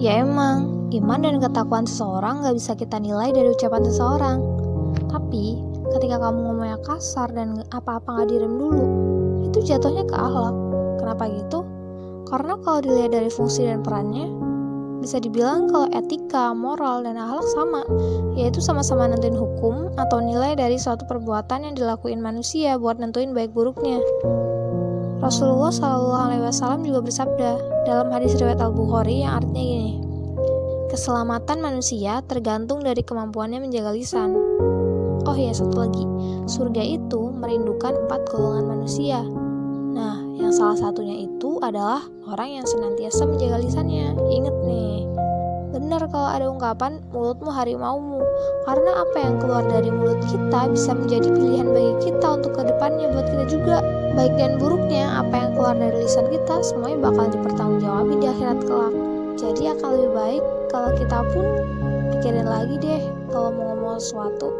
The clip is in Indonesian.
Ya emang, iman dan ketakuan seseorang gak bisa kita nilai dari ucapan seseorang. Tapi, ketika kamu ngomongnya kasar dan apa-apa gak direm dulu, itu jatuhnya ke akhlak. Kenapa gitu? Karena kalau dilihat dari fungsi dan perannya, bisa dibilang kalau etika, moral, dan akhlak sama, yaitu sama-sama nentuin hukum atau nilai dari suatu perbuatan yang dilakuin manusia buat nentuin baik buruknya. Rasulullah Wasallam juga bersabda dalam hadis riwayat Al Bukhari yang artinya gini, keselamatan manusia tergantung dari kemampuannya menjaga lisan. Oh ya satu lagi, surga itu merindukan empat golongan manusia. Nah, yang salah satunya itu adalah orang yang senantiasa menjaga lisannya. Ingat nih, benar kalau ada ungkapan mulutmu harimaumu, karena apa yang keluar dari mulut kita bisa menjadi pilihan bagi kita untuk ke depannya buat kita juga. Baik dan buruknya, apa yang keluar dari lisan kita semuanya bakal dipertanggungjawabin di akhirat kelak. Jadi akan lebih baik kalau kita pun pikirin lagi deh kalau mau ngomong sesuatu.